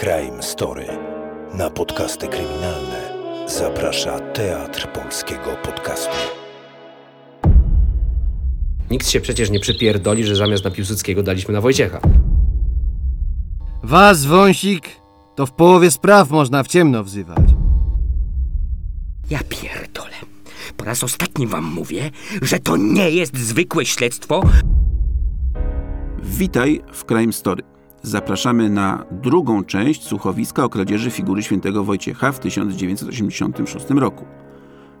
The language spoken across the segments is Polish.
Crime Story. Na podcasty kryminalne zaprasza Teatr Polskiego Podcastu. Nikt się przecież nie przypierdoli, że zamiast na Piłsudskiego daliśmy na Wojciecha. Was, wąsik, to w połowie spraw można w ciemno wzywać. Ja pierdolę. Po raz ostatni wam mówię, że to nie jest zwykłe śledztwo. Witaj w Crime Story. Zapraszamy na drugą część słuchowiska o kradzieży figury świętego Wojciecha w 1986 roku.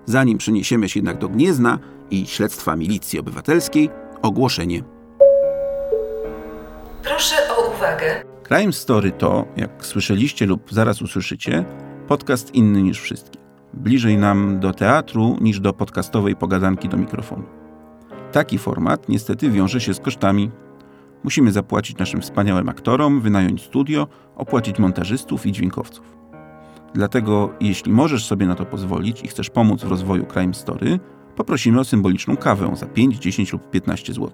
Zanim przeniesiemy się jednak do Gniezna i śledztwa milicji obywatelskiej, ogłoszenie. Proszę o uwagę. Crime Story to, jak słyszeliście lub zaraz usłyszycie, podcast inny niż wszystkie. Bliżej nam do teatru niż do podcastowej pogadanki do mikrofonu. Taki format niestety wiąże się z kosztami. Musimy zapłacić naszym wspaniałym aktorom, wynająć studio, opłacić montażystów i dźwiękowców. Dlatego, jeśli możesz sobie na to pozwolić i chcesz pomóc w rozwoju Crime Story, poprosimy o symboliczną kawę za 5, 10 lub 15 zł.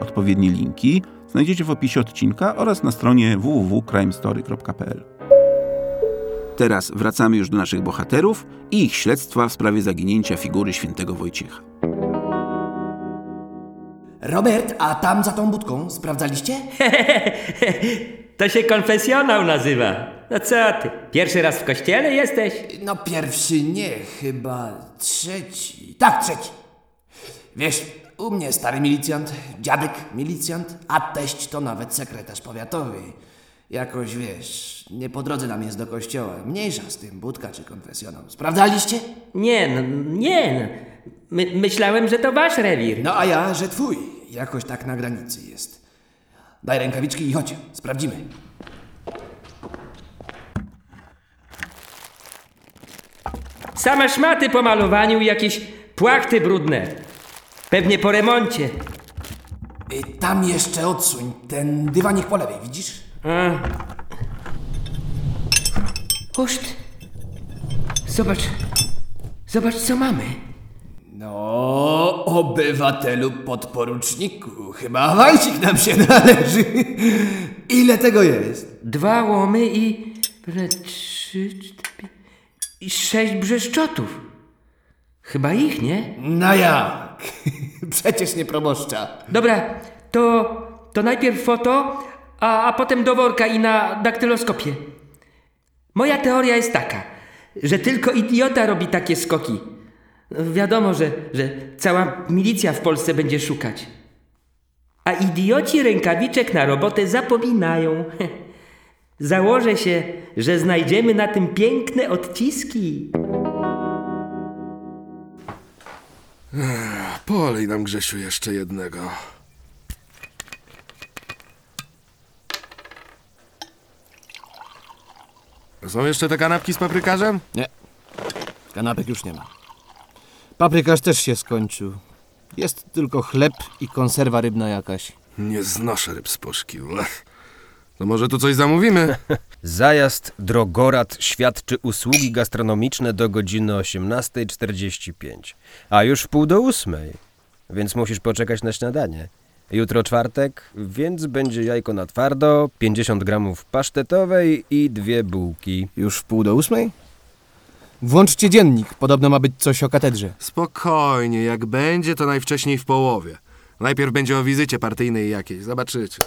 Odpowiednie linki znajdziecie w opisie odcinka oraz na stronie www.crimestory.pl. Teraz wracamy już do naszych bohaterów i ich śledztwa w sprawie zaginięcia figury świętego Wojciecha. Robert, a tam za tą budką sprawdzaliście? To się konfesjonał nazywa. No co ty? Pierwszy raz w kościele jesteś? No pierwszy nie, chyba trzeci. Tak, trzeci. Wiesz, u mnie stary milicjant, dziadek milicjant, a teść to nawet sekretarz powiatowy. Jakoś wiesz, nie po drodze nam jest do kościoła. Mniejsza z tym, budka czy konfesjonał. Sprawdzaliście? Nie, no, nie. No. My, myślałem, że to wasz rewir. No a ja, że twój. Jakoś tak na granicy jest. Daj rękawiczki i chodź, sprawdzimy. Same szmaty po malowaniu i jakieś płachty brudne. Pewnie po remoncie. Y, tam jeszcze odsuń, ten dywanik po lewej, widzisz? A. Huszt. Zobacz. Zobacz, co mamy. No, obywatelu podporuczniku, chyba awansik nam się należy. Ile tego jest? Dwa łomy i... Trzy, cztery... I sześć brzeszczotów. Chyba ich, nie? No jak? Przecież nie proboszcza. Dobra, to... To najpierw foto, a, a potem do worka i na daktyloskopię. Moja teoria jest taka, że tylko idiota robi takie skoki. Wiadomo, że, że cała milicja w Polsce będzie szukać. A idioci rękawiczek na robotę zapominają. Założę się, że znajdziemy na tym piękne odciski. Polej nam, Grzesiu, jeszcze jednego. Są jeszcze te kanapki z paprykarzem? Nie. Kanapek już nie ma. Paprykarz też się skończył. Jest tylko chleb i konserwa rybna jakaś. Nie znoszę ryb z puszki. No może tu coś zamówimy? Zajazd Drogorad świadczy usługi gastronomiczne do godziny 18.45, a już w pół do ósmej, więc musisz poczekać na śniadanie. Jutro czwartek, więc będzie jajko na twardo, 50 gramów pasztetowej i dwie bułki. Już w pół do ósmej? Włączcie dziennik, podobno ma być coś o katedrze. Spokojnie, jak będzie, to najwcześniej w połowie. Najpierw będzie o wizycie partyjnej jakiejś, zobaczycie.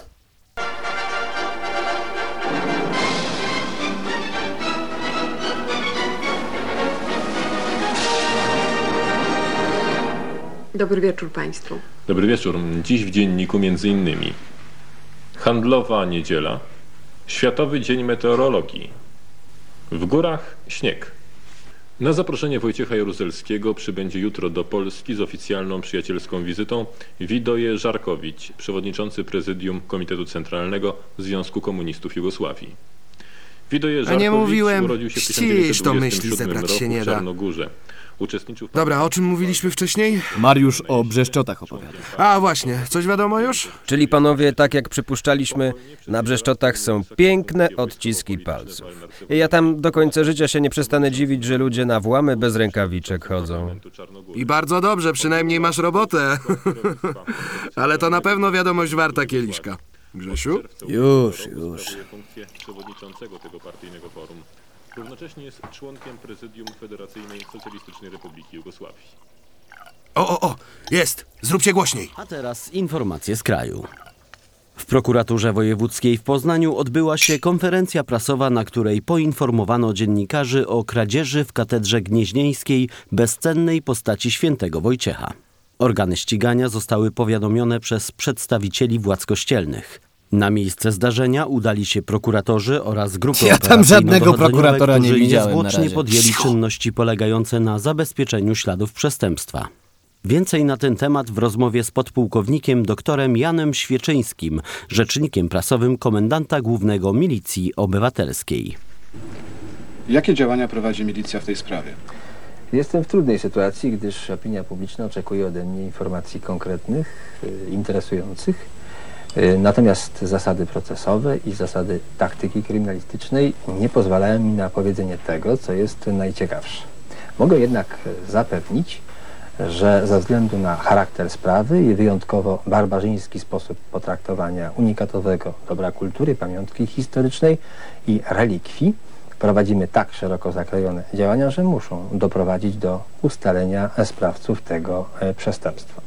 Dobry wieczór Państwu. Dobry wieczór. Dziś w dzienniku między innymi Handlowa niedziela, Światowy Dzień Meteorologii, w górach śnieg. Na zaproszenie Wojciecha Jaruzelskiego przybędzie jutro do Polski z oficjalną przyjacielską wizytą Widoje Żarkowicz, przewodniczący prezydium Komitetu Centralnego Związku Komunistów Jugosławii. Widoje A Żarkowicz nie mówiłem, urodził się w ścisz to myśli, 1927 zebrać się roku nie w da. Czarnogórze. Uczestniczył w Dobra, o czym mówiliśmy wcześniej? Mariusz o brzeszczotach opowiada. A właśnie, coś wiadomo już? Czyli panowie, tak jak przypuszczaliśmy, na Brzeszczotach są piękne odciski palców. I ja tam do końca życia się nie przestanę dziwić, że ludzie na włamy bez rękawiczek chodzą. I bardzo dobrze, przynajmniej masz robotę. Ale to na pewno wiadomość warta kieliszka. Grzesiu? Już, już. Funkcję przewodniczącego tego partyjnego forum. Równocześnie jest członkiem prezydium Federacyjnej Socjalistycznej Republiki Jugosławii. O, o, o! Jest! Zróbcie głośniej! A teraz informacje z kraju. W prokuraturze wojewódzkiej w Poznaniu odbyła się konferencja prasowa, na której poinformowano dziennikarzy o kradzieży w katedrze gnieźnieńskiej bezcennej postaci świętego Wojciecha. Organy ścigania zostały powiadomione przez przedstawicieli władz kościelnych. Na miejsce zdarzenia udali się prokuratorzy oraz grupy Ja tam żadnego prokuratora nie widziałem niezwłocznie podjęli czynności polegające na zabezpieczeniu śladów przestępstwa. Więcej na ten temat w rozmowie z podpułkownikiem doktorem Janem Świeczyńskim, rzecznikiem prasowym komendanta głównego Milicji Obywatelskiej. Jakie działania prowadzi milicja w tej sprawie? Jestem w trudnej sytuacji, gdyż opinia publiczna oczekuje ode mnie informacji konkretnych, y, interesujących. Y, Natomiast zasady procesowe i zasady taktyki kryminalistycznej nie pozwalają mi na powiedzenie tego, co jest najciekawsze. Mogę jednak zapewnić, że ze względu na charakter sprawy i wyjątkowo barbarzyński sposób potraktowania unikatowego dobra kultury, pamiątki historycznej i relikwii, prowadzimy tak szeroko zakrojone działania, że muszą doprowadzić do ustalenia sprawców tego e, przestępstwa.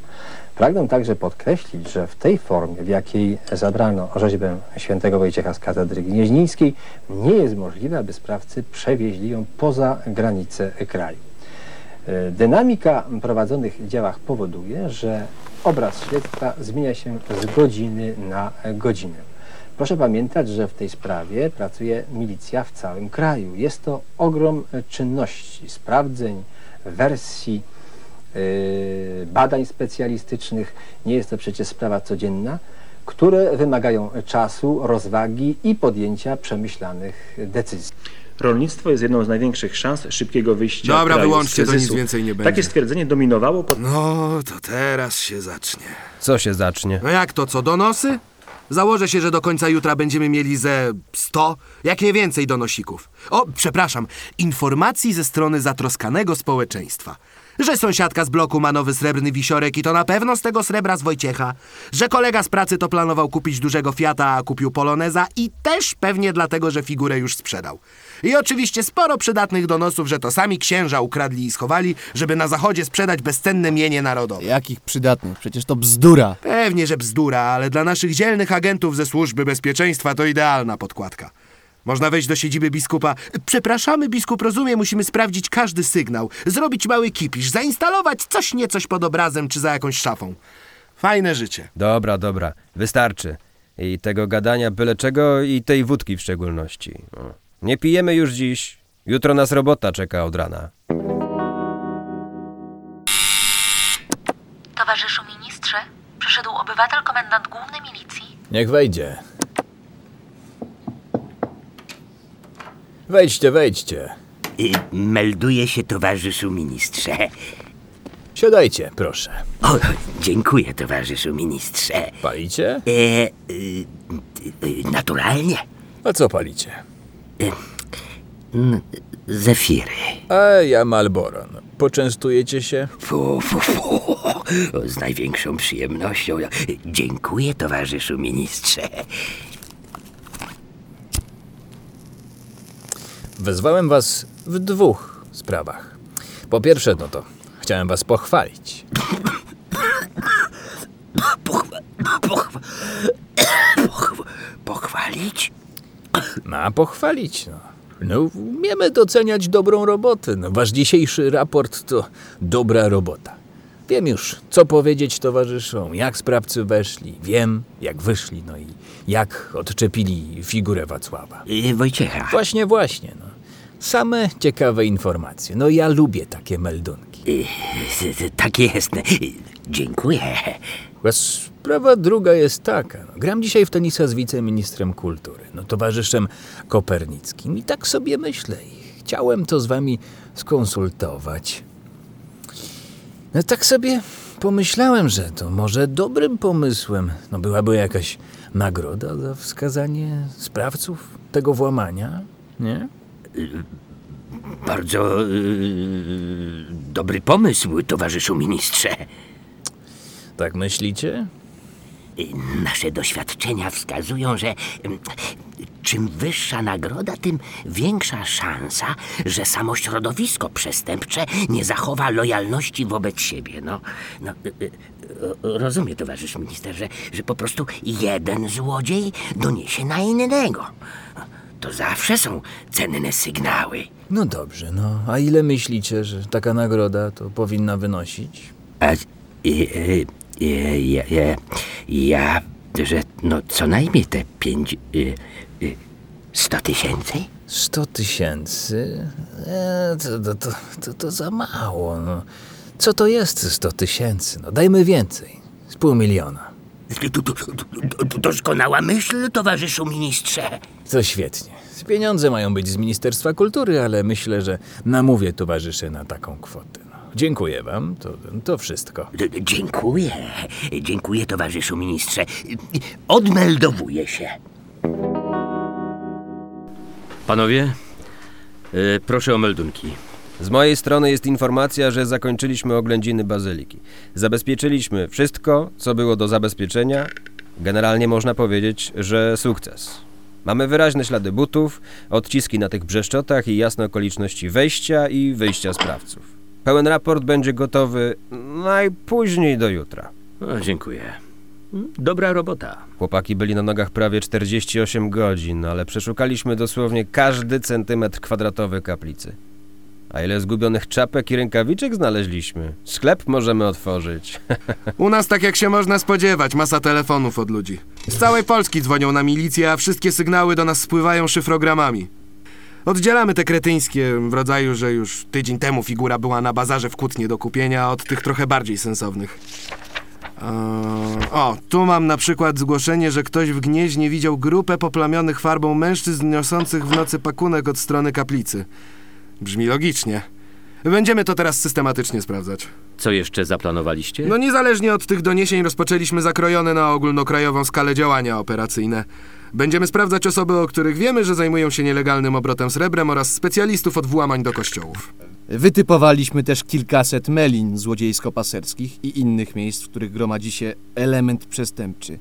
Pragnę także podkreślić, że w tej formie, w jakiej zabrano rzeźbę świętego Wojciecha z katedry gnieźnieńskiej, nie jest możliwe, aby sprawcy przewieźli ją poza granice kraju. E, Dynamika prowadzonych działach powoduje, że obraz śledztwa zmienia się z godziny na godzinę. Proszę pamiętać, że w tej sprawie pracuje milicja w całym kraju. Jest to ogrom czynności, sprawdzeń, wersji, badań specjalistycznych. Nie jest to przecież sprawa codzienna, które wymagają czasu, rozwagi i podjęcia przemyślanych decyzji. Rolnictwo jest jedną z największych szans szybkiego wyjścia Dobra, kraju wyłączcie, z to nic więcej nie będzie. Takie stwierdzenie dominowało pod... No, to teraz się zacznie. Co się zacznie? No jak to, co, donosy? Założę się, że do końca jutra będziemy mieli ze 100, jak nie więcej donosików. O, przepraszam, informacji ze strony zatroskanego społeczeństwa. Że sąsiadka z bloku ma nowy srebrny wisiorek i to na pewno z tego srebra z Wojciecha. Że kolega z pracy to planował kupić dużego Fiata, a kupił Poloneza i też pewnie dlatego, że figurę już sprzedał. I oczywiście sporo przydatnych donosów, że to sami księża ukradli i schowali, żeby na zachodzie sprzedać bezcenne mienie narodowe. Jakich przydatnych? Przecież to bzdura. Pewnie, że bzdura, ale dla naszych dzielnych agentów ze służby bezpieczeństwa to idealna podkładka. Można wejść do siedziby biskupa. Przepraszamy, biskup rozumie, musimy sprawdzić każdy sygnał, zrobić mały kipisz, zainstalować coś niecoś pod obrazem czy za jakąś szafą. Fajne życie. Dobra, dobra, wystarczy. I tego gadania byle czego i tej wódki w szczególności. O. Nie pijemy już dziś. Jutro nas robota czeka od rana. Towarzyszu ministrze, przyszedł obywatel komendant główny milicji. Niech wejdzie. Wejdźcie, wejdźcie. Melduje się towarzyszu ministrze. Siadajcie, proszę. O, dziękuję towarzyszu ministrze. Palicie? E, y, y, naturalnie. A co palicie? N- Zefiry. A ja Malboro. No, Poczęstujecie się? Fu, fu, fu. Z największą przyjemnością. Dziękuję towarzyszu ministrze. Wezwałem was w dwóch sprawach. Po pierwsze, no to chciałem was pochwalić. Pochwa- pochwa- pochwa- pochwalić? Ma pochwalić, no. No, umiemy doceniać dobrą robotę. No, wasz dzisiejszy raport to dobra robota. Wiem już, co powiedzieć towarzyszom, jak sprawcy weszli, wiem, jak wyszli, no i jak odczepili figurę Wacława. Y, Wojciecha. Właśnie, właśnie, no. Same ciekawe informacje. No ja lubię takie meldunki. Tak jest. Y, Dziękuję. A Sprawa druga jest taka. No, gram dzisiaj w tenisa z wiceministrem kultury, no, towarzyszem Kopernickim. I tak sobie myślę. I chciałem to z wami skonsultować. No tak sobie pomyślałem, że to może dobrym pomysłem no, byłaby jakaś nagroda za wskazanie sprawców tego włamania, nie? Bardzo y, dobry pomysł, towarzyszu ministrze. Tak myślicie? Nasze doświadczenia wskazują, że czym wyższa nagroda, tym większa szansa, że samo środowisko przestępcze nie zachowa lojalności wobec siebie. No, no y, y, rozumie towarzysz minister, że, że po prostu jeden złodziej doniesie na innego. To zawsze są cenne sygnały. No dobrze, no. A ile myślicie, że taka nagroda to powinna wynosić? A, y, y, y, ja, ja, ja, że no co najmniej te pięć, y, y, sto tysięcy? Sto tysięcy? E, to, to, to, to, to za mało, no. Co to jest sto tysięcy? No dajmy więcej. Z pół miliona. Doskonała myśl, towarzyszu ministrze. To świetnie. Pieniądze mają być z Ministerstwa Kultury, ale myślę, że namówię towarzyszy na taką kwotę. No. Dziękuję wam, to, to wszystko. D- d- Dziękuję. Dziękuję, towarzyszu ministrze. Odmeldowuję się. Panowie, y, proszę o meldunki. Z mojej strony jest informacja, że zakończyliśmy oględziny bazyliki. Zabezpieczyliśmy wszystko, co było do zabezpieczenia. Generalnie można powiedzieć, że sukces. Mamy wyraźne ślady butów, odciski na tych brzeszczotach i jasne okoliczności wejścia i wyjścia sprawców. Pełen raport będzie gotowy najpóźniej do jutra. O, dziękuję. Dobra robota. Chłopaki byli na nogach prawie 48 godzin, ale przeszukaliśmy dosłownie każdy centymetr kwadratowy kaplicy. A ile zgubionych czapek i rękawiczek znaleźliśmy? Sklep możemy otworzyć. U nas tak jak się można spodziewać, masa telefonów od ludzi. Z całej Polski dzwonią na milicję, a wszystkie sygnały do nas spływają szyfrogramami. Oddzielamy te kretyńskie w rodzaju, że już tydzień temu figura była na bazarze w Kutnie do kupienia, od tych trochę bardziej sensownych. Eee, o, tu mam na przykład zgłoszenie, że ktoś w Gnieźnie widział grupę poplamionych farbą mężczyzn niosących w nocy pakunek od strony kaplicy. Brzmi logicznie. Będziemy to teraz systematycznie sprawdzać. Co jeszcze zaplanowaliście? No niezależnie od tych doniesień rozpoczęliśmy zakrojone na ogólnokrajową skalę działania operacyjne. Będziemy sprawdzać osoby, o których wiemy, że zajmują się nielegalnym obrotem srebrem oraz specjalistów od włamań do kościołów. Wytypowaliśmy też kilkaset melin złodziejsko-paserskich i innych miejsc, w których gromadzi się element przestępczy.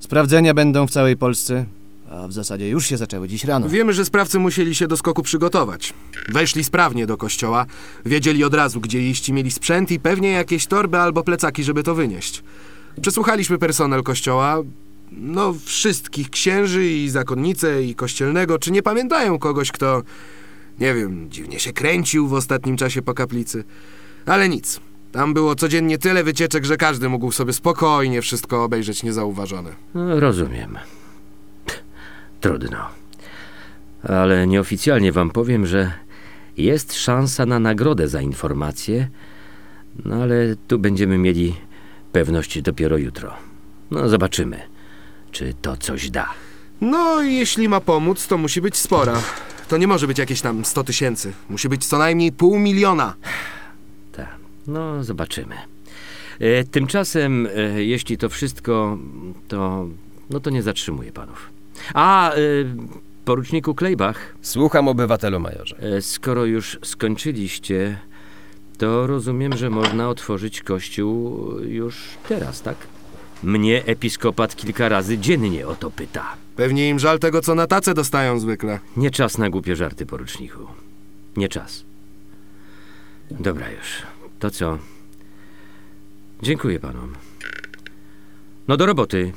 Sprawdzenia będą w całej Polsce, a w zasadzie już się zaczęły dziś rano. Wiemy, że sprawcy musieli się do skoku przygotować. Weszli sprawnie do kościoła, wiedzieli od razu, gdzie iść i mieli sprzęt i pewnie jakieś torby albo plecaki, żeby to wynieść. Przesłuchaliśmy personel kościoła, no wszystkich księży i zakonnice i kościelnego, czy nie pamiętają kogoś, kto, nie wiem, dziwnie się kręcił w ostatnim czasie po kaplicy. Ale nic. Tam było codziennie tyle wycieczek, że każdy mógł sobie spokojnie wszystko obejrzeć niezauważony. No, rozumiem. Trudno. Ale nieoficjalnie wam powiem, że jest szansa na nagrodę za informację, no ale tu będziemy mieli pewność dopiero jutro. No zobaczymy, czy to coś da. No, jeśli ma pomóc, to musi być spora. To nie może być jakieś tam 100 tysięcy. Musi być co najmniej pół miliona. Tak, no zobaczymy. E, tymczasem, e, jeśli to wszystko, to, no to nie zatrzymuję panów. A, e, poruczniku Klejbach. Słucham obywatelu majorze. E, skoro już skończyliście, to rozumiem, że można otworzyć kościół już teraz, tak? Mnie episkopat kilka razy dziennie o to pyta. Pewnie im żal tego, co na tacę dostają zwykle. Nie czas na głupie żarty, poruczniku. Nie czas. Dobra już. To co? Dziękuję panom. No do roboty.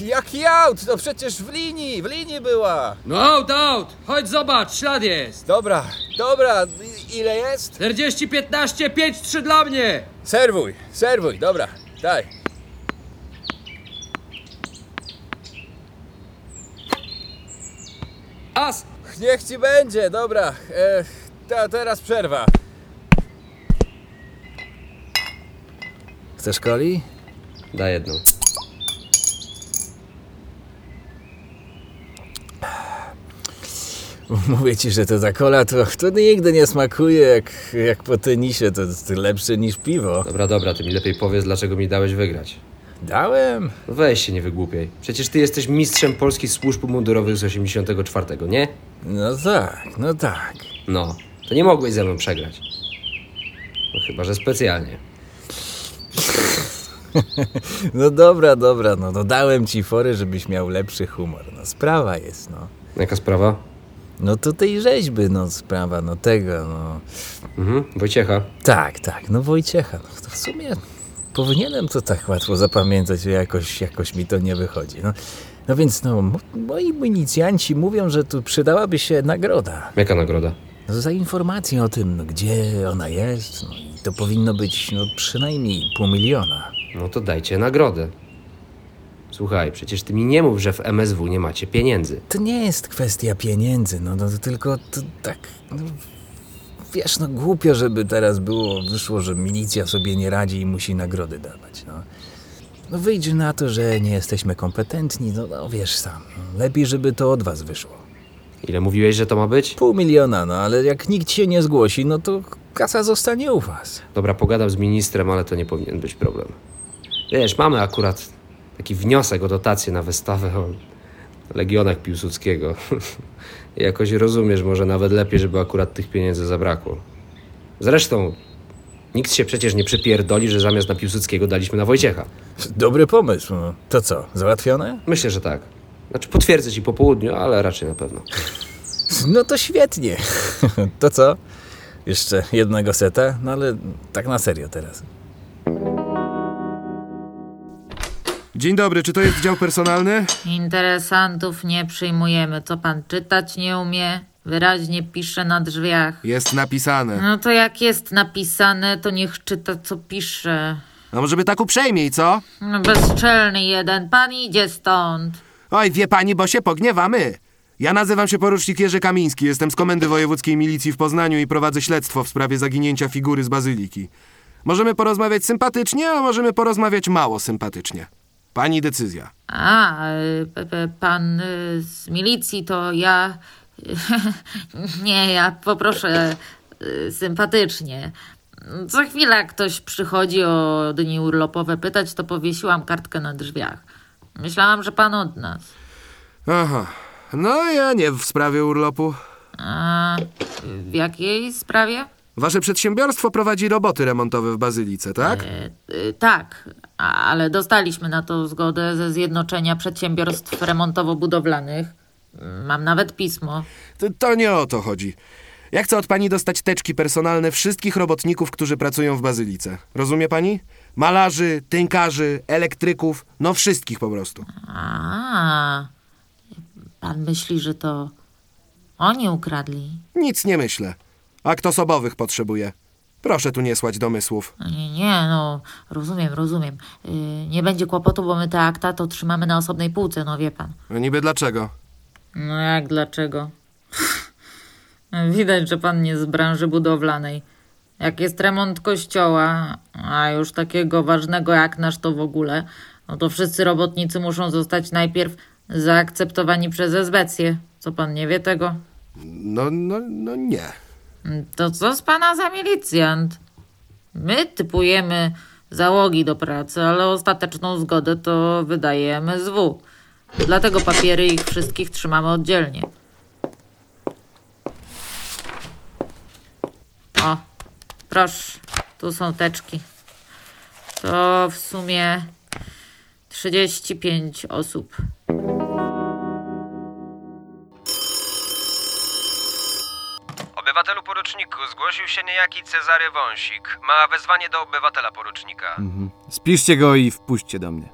Jaki aut? To przecież w linii, w linii była. No out, out! Chodź zobacz, ślad jest! Dobra, dobra, i- ile jest? 40, 15, 5, 3 dla mnie! Serwuj, serwuj, dobra, daj. As! Niech ci będzie, dobra. E, ta, teraz przerwa. Chcesz coli? Daj jedną. Mówię ci, że to ta kola to, to nigdy nie smakuje jak, jak po tenisie, to jest lepsze niż piwo. Dobra, dobra, ty mi lepiej powiedz, dlaczego mi dałeś wygrać. Dałem. Weź się, nie wygłupiaj. Przecież ty jesteś mistrzem polskich służb mundurowych z 84, nie? No tak, no tak. No, to nie mogłeś ze mną przegrać. No chyba, że specjalnie. No dobra, dobra, no to dałem ci fory, żebyś miał lepszy humor. No sprawa jest, no. Jaka sprawa? No to tej rzeźby, no sprawa, no tego, no. Mhm, Wojciecha. Tak, tak, no Wojciecha. No to w sumie powinienem to tak łatwo zapamiętać, że jakoś, jakoś mi to nie wychodzi. No, no więc no, mo- moi milicjanci mówią, że tu przydałaby się nagroda. Jaka nagroda? No, za informację o tym, no, gdzie ona jest. No, i to powinno być no, przynajmniej pół miliona. No to dajcie nagrodę. Słuchaj, przecież ty mi nie mów, że w MSW nie macie pieniędzy. To nie jest kwestia pieniędzy, no, no to tylko to tak. No, wiesz, no głupio, żeby teraz było, wyszło, że milicja sobie nie radzi i musi nagrody dawać. No, no wyjdzie na to, że nie jesteśmy kompetentni, no, no wiesz sam. No, lepiej, żeby to od was wyszło. Ile mówiłeś, że to ma być? Pół miliona, no ale jak nikt się nie zgłosi, no to kasa zostanie u was. Dobra, pogadam z ministrem, ale to nie powinien być problem. Wiesz, mamy akurat taki wniosek o dotację na wystawę o Legionach Piłsudskiego. Jakoś rozumiesz, może nawet lepiej, żeby akurat tych pieniędzy zabrakło. Zresztą, nikt się przecież nie przypierdoli, że zamiast na Piłsudskiego daliśmy na Wojciecha. Dobry pomysł. To co, załatwione? Myślę, że tak. Znaczy, potwierdzę ci po południu, ale raczej na pewno. No to świetnie. To co? Jeszcze jednego seta? No ale tak na serio teraz. Dzień dobry, czy to jest dział personalny? Interesantów nie przyjmujemy. Co pan czytać nie umie? Wyraźnie pisze na drzwiach. Jest napisane. No to jak jest napisane, to niech czyta, co pisze. No może by tak uprzejmiej, co? No bezczelny jeden, pan idzie stąd. Oj, wie pani, bo się pogniewamy. Ja nazywam się porucznik Jerzy Kamiński, jestem z Komendy Wojewódzkiej Milicji w Poznaniu i prowadzę śledztwo w sprawie zaginięcia figury z Bazyliki. Możemy porozmawiać sympatycznie, a możemy porozmawiać mało sympatycznie. Pani decyzja. A, pan y, z milicji to ja. nie, ja poproszę y, sympatycznie. Co chwila ktoś przychodzi o dni urlopowe pytać, to powiesiłam kartkę na drzwiach. Myślałam, że pan od nas. Aha. No ja nie w sprawie urlopu. A w jakiej sprawie? Wasze przedsiębiorstwo prowadzi roboty remontowe w Bazylice, tak? Y, tak, a- ale dostaliśmy na to zgodę ze Zjednoczenia Przedsiębiorstw Remontowo-Budowlanych. Mam nawet pismo. To, to nie o to chodzi. Ja chcę od pani dostać teczki personalne wszystkich robotników, którzy pracują w Bazylice. Rozumie pani? Malarzy, tynkarzy, elektryków, no wszystkich po prostu. A, pan myśli, że to oni ukradli? Nic nie myślę. Akt osobowych potrzebuję. Proszę tu nie słać domysłów. Nie, nie, no, rozumiem, rozumiem. Y, nie będzie kłopotu, bo my te akta to trzymamy na osobnej półce, no wie pan. Niby dlaczego? No jak dlaczego? Widać, że pan nie z branży budowlanej. Jak jest remont kościoła, a już takiego ważnego jak nasz to w ogóle, no to wszyscy robotnicy muszą zostać najpierw zaakceptowani przez esbecję. Co pan nie wie tego? No, no, no nie. To co z pana za milicjant? My typujemy załogi do pracy, ale ostateczną zgodę to wydaje MSW. Dlatego papiery ich wszystkich trzymamy oddzielnie. O, proszę, tu są teczki. To w sumie 35 osób. Obywatelu poruczniku, zgłosił się niejaki Cezary Wąsik. Ma wezwanie do obywatela porucznika. Mhm. Spiszcie go i wpuśćcie do mnie.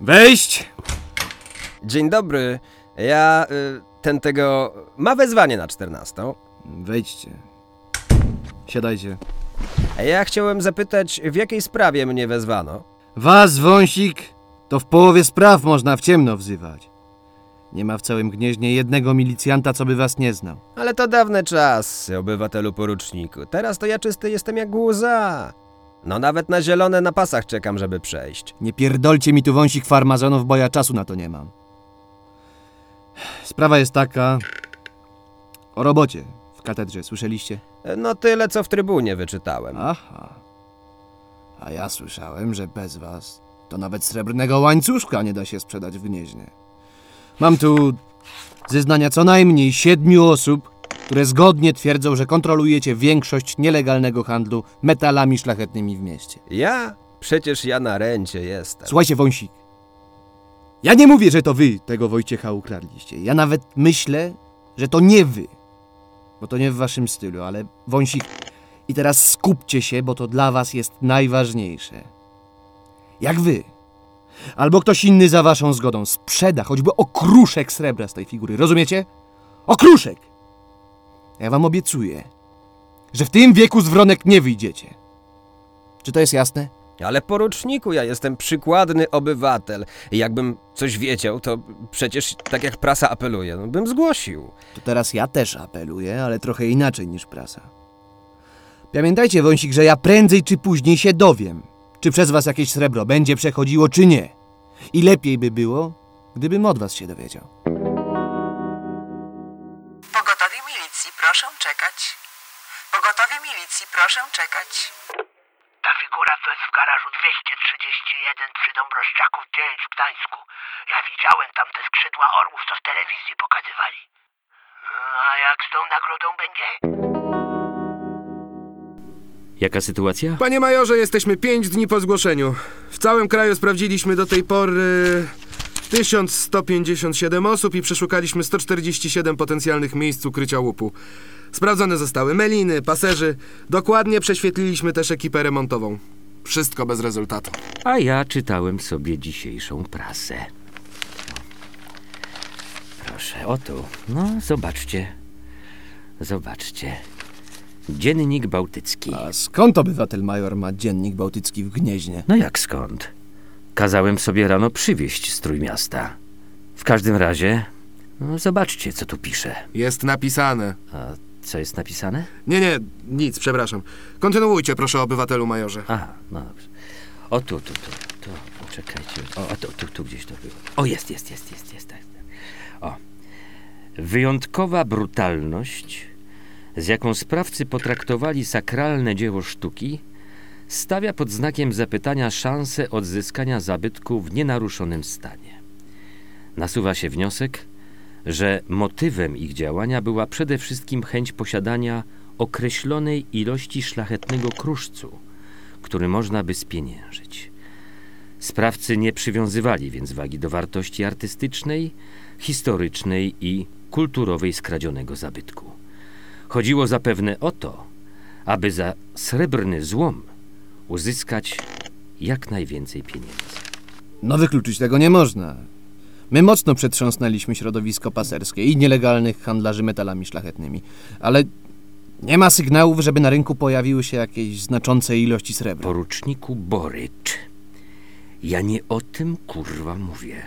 Wejść! Dzień dobry. Ja, y, ten tego, ma wezwanie na 14. Wejdźcie. Siadajcie. Ja chciałem zapytać, w jakiej sprawie mnie wezwano? Was, wąsik, to w połowie spraw można w ciemno wzywać. Nie ma w całym gnieźnie jednego milicjanta, co by was nie znał. Ale to dawne czasy, obywatelu poruczniku. Teraz to ja czysty jestem jak łza. No nawet na zielone na pasach czekam, żeby przejść. Nie pierdolcie mi tu wąsik farmazonów, bo ja czasu na to nie mam. Sprawa jest taka... O robocie w katedrze, słyszeliście? No tyle, co w trybunie wyczytałem. Aha. A ja słyszałem, że bez was to nawet srebrnego łańcuszka nie da się sprzedać w Gnieźnie. Mam tu zeznania co najmniej siedmiu osób, które zgodnie twierdzą, że kontrolujecie większość nielegalnego handlu metalami szlachetnymi w mieście. Ja? Przecież ja na rencie jestem. Słuchajcie, Wąsik. Ja nie mówię, że to wy tego Wojciecha ukradliście. Ja nawet myślę, że to nie wy. Bo to nie w waszym stylu, ale Wąsik. I teraz skupcie się, bo to dla was jest najważniejsze. Jak wy, albo ktoś inny za waszą zgodą sprzeda choćby okruszek srebra z tej figury, rozumiecie? Okruszek! Ja wam obiecuję, że w tym wieku z wronek nie wyjdziecie. Czy to jest jasne? Ale poruczniku, ja jestem przykładny obywatel. I jakbym coś wiedział, to przecież tak jak prasa apeluje, no, bym zgłosił. To teraz ja też apeluję, ale trochę inaczej niż prasa. Pamiętajcie, Wąsik, że ja prędzej czy później się dowiem, czy przez was jakieś srebro będzie przechodziło, czy nie. I lepiej by było, gdybym od was się dowiedział. Pogotowie milicji, proszę czekać. Pogotowie milicji, proszę czekać. Ta figura to jest w garażu 231 przy Dąbrowszczaków 9 w Gdańsku. Ja widziałem tam te skrzydła orłów, co w telewizji pokazywali. A jak z tą nagrodą będzie? Jaka sytuacja? Panie majorze, jesteśmy 5 dni po zgłoszeniu. W całym kraju sprawdziliśmy do tej pory 1157 osób i przeszukaliśmy 147 potencjalnych miejsc ukrycia łupu. Sprawdzone zostały meliny, paserzy. Dokładnie prześwietliliśmy też ekipę remontową. Wszystko bez rezultatu. A ja czytałem sobie dzisiejszą prasę. Proszę, oto. No, zobaczcie. Zobaczcie. Dziennik Bałtycki. A skąd obywatel major ma dziennik bałtycki w Gnieźnie? No jak skąd? Kazałem sobie rano przywieźć z Trójmiasta. W każdym razie, no, zobaczcie, co tu pisze. Jest napisane. A co jest napisane? Nie, nie, nic, przepraszam. Kontynuujcie, proszę, obywatelu majorze. Aha, no dobrze. O tu, tu, tu, tu, poczekajcie. O, o tu, tu, tu gdzieś to było. O, jest, jest, jest, jest, jest. tak, tak. O. Wyjątkowa brutalność, z jaką sprawcy potraktowali sakralne dzieło sztuki, stawia pod znakiem zapytania szansę odzyskania zabytku w nienaruszonym stanie. Nasuwa się wniosek, że motywem ich działania była przede wszystkim chęć posiadania określonej ilości szlachetnego kruszcu, który można by spieniężyć. Sprawcy nie przywiązywali więc wagi do wartości artystycznej, historycznej i kulturowej skradzionego zabytku. Chodziło zapewne o to, aby za srebrny złom uzyskać jak najwięcej pieniędzy. No wykluczyć tego nie można. My mocno przetrząsnęliśmy środowisko paserskie i nielegalnych handlarzy metalami szlachetnymi, ale nie ma sygnałów, żeby na rynku pojawiły się jakieś znaczące ilości srebra. Poruczniku Borycz, ja nie o tym kurwa mówię.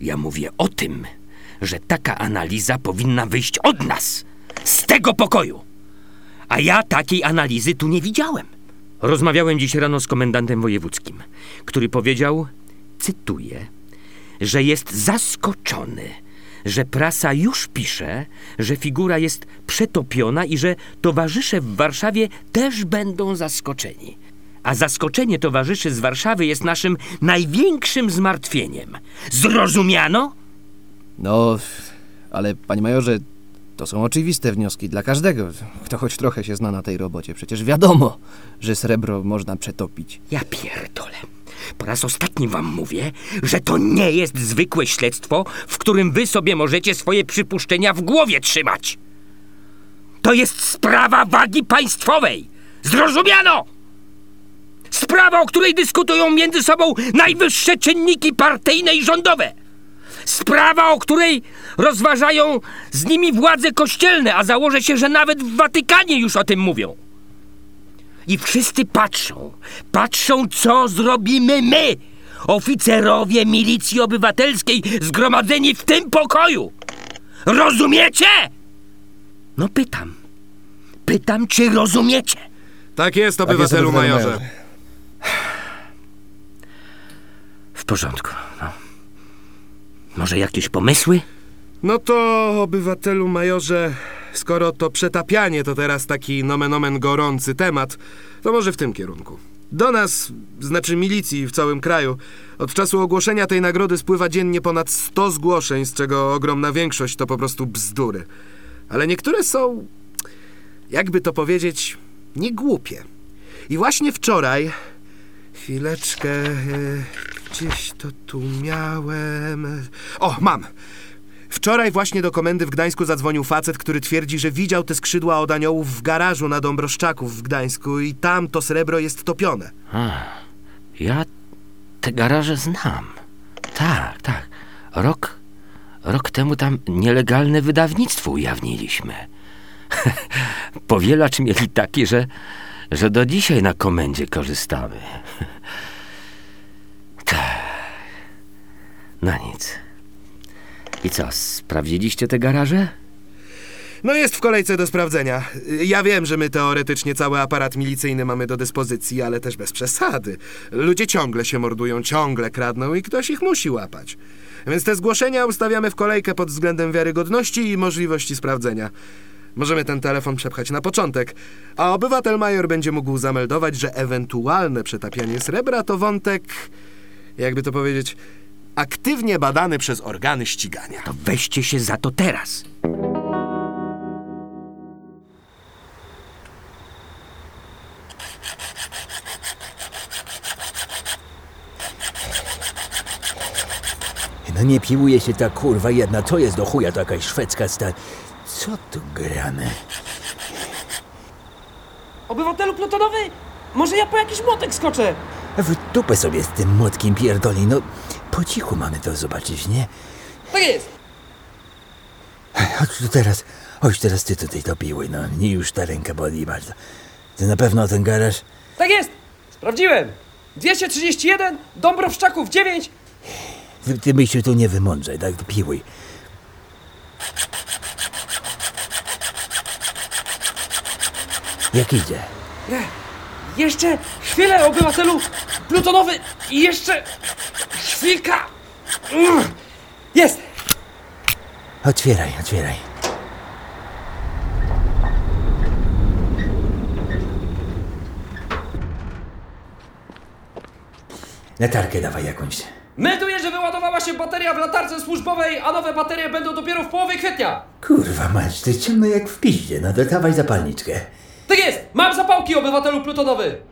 Ja mówię o tym, że taka analiza powinna wyjść od nas, z tego pokoju. A ja takiej analizy tu nie widziałem. Rozmawiałem dziś rano z komendantem wojewódzkim, który powiedział, cytuję, że jest zaskoczony, że prasa już pisze, że figura jest przetopiona i że towarzysze w Warszawie też będą zaskoczeni. A zaskoczenie towarzyszy z Warszawy jest naszym największym zmartwieniem. Zrozumiano? No, ale panie majorze, to są oczywiste wnioski dla każdego, kto choć trochę się zna na tej robocie. Przecież wiadomo, że srebro można przetopić. Ja pierdolę. Po raz ostatni wam mówię, że to nie jest zwykłe śledztwo, w którym wy sobie możecie swoje przypuszczenia w głowie trzymać. To jest sprawa wagi państwowej. Zrozumiano? Sprawa, o której dyskutują między sobą najwyższe czynniki partyjne i rządowe. Sprawa, o której rozważają z nimi władze kościelne, a założę się, że nawet w Watykanie już o tym mówią. I wszyscy patrzą, patrzą, co zrobimy my, oficerowie milicji obywatelskiej zgromadzeni w tym pokoju. Rozumiecie? No pytam. Pytam, czy rozumiecie? Tak jest, obywatelu majorze. W porządku. Może jakieś pomysły? No to, obywatelu majorze, skoro to przetapianie to teraz taki nomen omen gorący temat, to może w tym kierunku. Do nas, znaczy milicji w całym kraju, od czasu ogłoszenia tej nagrody spływa dziennie ponad 100 zgłoszeń, z czego ogromna większość to po prostu bzdury. Ale niektóre są, jakby to powiedzieć, nie głupie. I właśnie wczoraj, chwileczkę, e, gdzieś to tu miałem. O, mam! Wczoraj właśnie do komendy w Gdańsku zadzwonił facet, który twierdzi, że widział te skrzydła od aniołów w garażu na Dąbroszczaków w Gdańsku i tam to srebro jest topione. A, ja te garaże znam. Tak, tak. Rok, rok temu tam nielegalne wydawnictwo ujawniliśmy. Powielacz mieli taki, że, że do dzisiaj na komendzie korzystamy. tak. No nic. I co, sprawdziliście te garaże? No jest w kolejce do sprawdzenia. Ja wiem, że my teoretycznie cały aparat milicyjny mamy do dyspozycji, ale też bez przesady. Ludzie ciągle się mordują, ciągle kradną i ktoś ich musi łapać. Więc te zgłoszenia ustawiamy w kolejkę pod względem wiarygodności i możliwości sprawdzenia. Możemy ten telefon przepchać na początek, a obywatel major będzie mógł zameldować, że ewentualne przetapianie srebra to wątek, jakby to powiedzieć, aktywnie badany przez organy ścigania. To weźcie się za to teraz. No nie piłuje się ta kurwa jedna. Co jest do chuja to jakaś szwedzka stal? Co tu gramy? Obywatelu plutonowy, może ja po jakiś młotek skoczę? W dupę sobie z tym młotkiem pierdoli. No po cichu mamy to zobaczyć, nie? Tak jest. Chodź tu teraz. Chodź teraz ty tutaj to piły. No nie już ta ręka boli bardzo. Ty na pewno ten garaż? Tak jest. Sprawdziłem. 231, Dąbrowszczaków 9. Ty, ty się tu nie wymądrzaj, tak? Piłuj. Jak idzie? Nie. Jeszcze chwilę, obywatelu plutonowy. I jeszcze chwilka. Jest. Otwieraj, otwieraj. Latarkę dawaj jakąś. Melduję, że wyładowała się bateria w latarce służbowej, a nowe baterie będą dopiero w połowie kwietnia. Kurwa mać, ty ciemno jak w piździe. No to dawaj zapalniczkę. Tak jest. Mam zapałki, obywatelu plutonowy.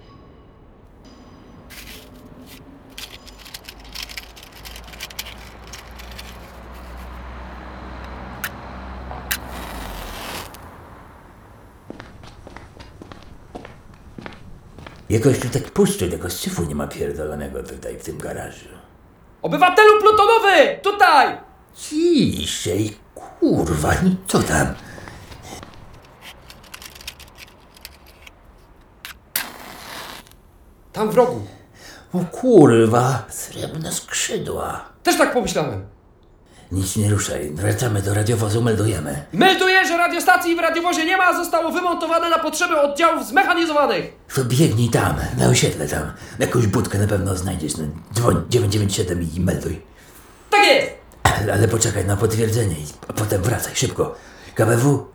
Jakoś tu tak puszczu tego syfu nie ma pierdolonego tutaj w tym garażu. Obywatelu plutonowy! Tutaj! Ciszej, kurwa, no co tam? Tam w rogu. O kurwa, srebrne skrzydła. Też tak pomyślałem. Nic nie ruszaj, wracamy do radiowozu, meldujemy. Melduję, że radiostacji w radiowozie nie ma, zostało wymontowane na potrzeby oddziałów zmechanizowanych. To biegnij tam, na osiedle tam. Jakąś budkę na pewno znajdziesz. No, dzwoń 997 i melduj. Tak jest! Ale, ale poczekaj na potwierdzenie i a potem wracaj szybko. KBW?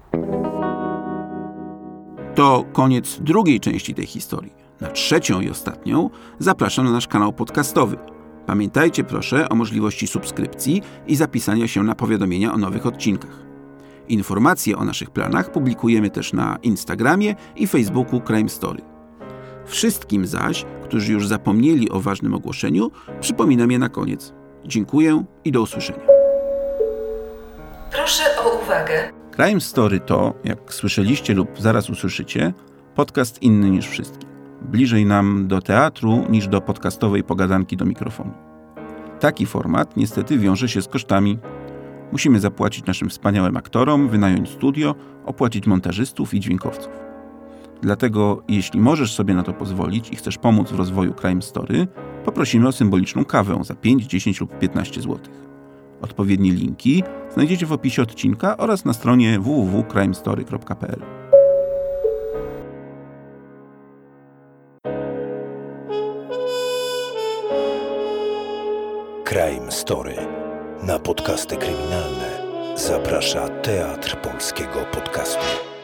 To koniec drugiej części tej historii. Na trzecią i ostatnią zapraszam na nasz kanał podcastowy. Pamiętajcie proszę o możliwości subskrypcji i zapisania się na powiadomienia o nowych odcinkach. Informacje o naszych planach publikujemy też na Instagramie i Facebooku Crime Story. Wszystkim zaś, którzy już zapomnieli o ważnym ogłoszeniu, przypominam je na koniec. Dziękuję i do usłyszenia. Proszę o uwagę. Crime Story to, jak słyszeliście lub zaraz usłyszycie, podcast inny niż wszystkie. Bliżej nam do teatru niż do podcastowej pogadanki do mikrofonu. Taki format niestety wiąże się z kosztami. Musimy zapłacić naszym wspaniałym aktorom, wynająć studio, opłacić montażystów i dźwiękowców. Dlatego, jeśli możesz sobie na to pozwolić i chcesz pomóc w rozwoju Crime Story, poprosimy o symboliczną kawę za 5, 10 lub 15 zł. Odpowiednie linki znajdziecie w opisie odcinka oraz na stronie www.crimestory.pl. Crime Story na podcasty kryminalne zaprasza Teatr Polskiego Podcastu.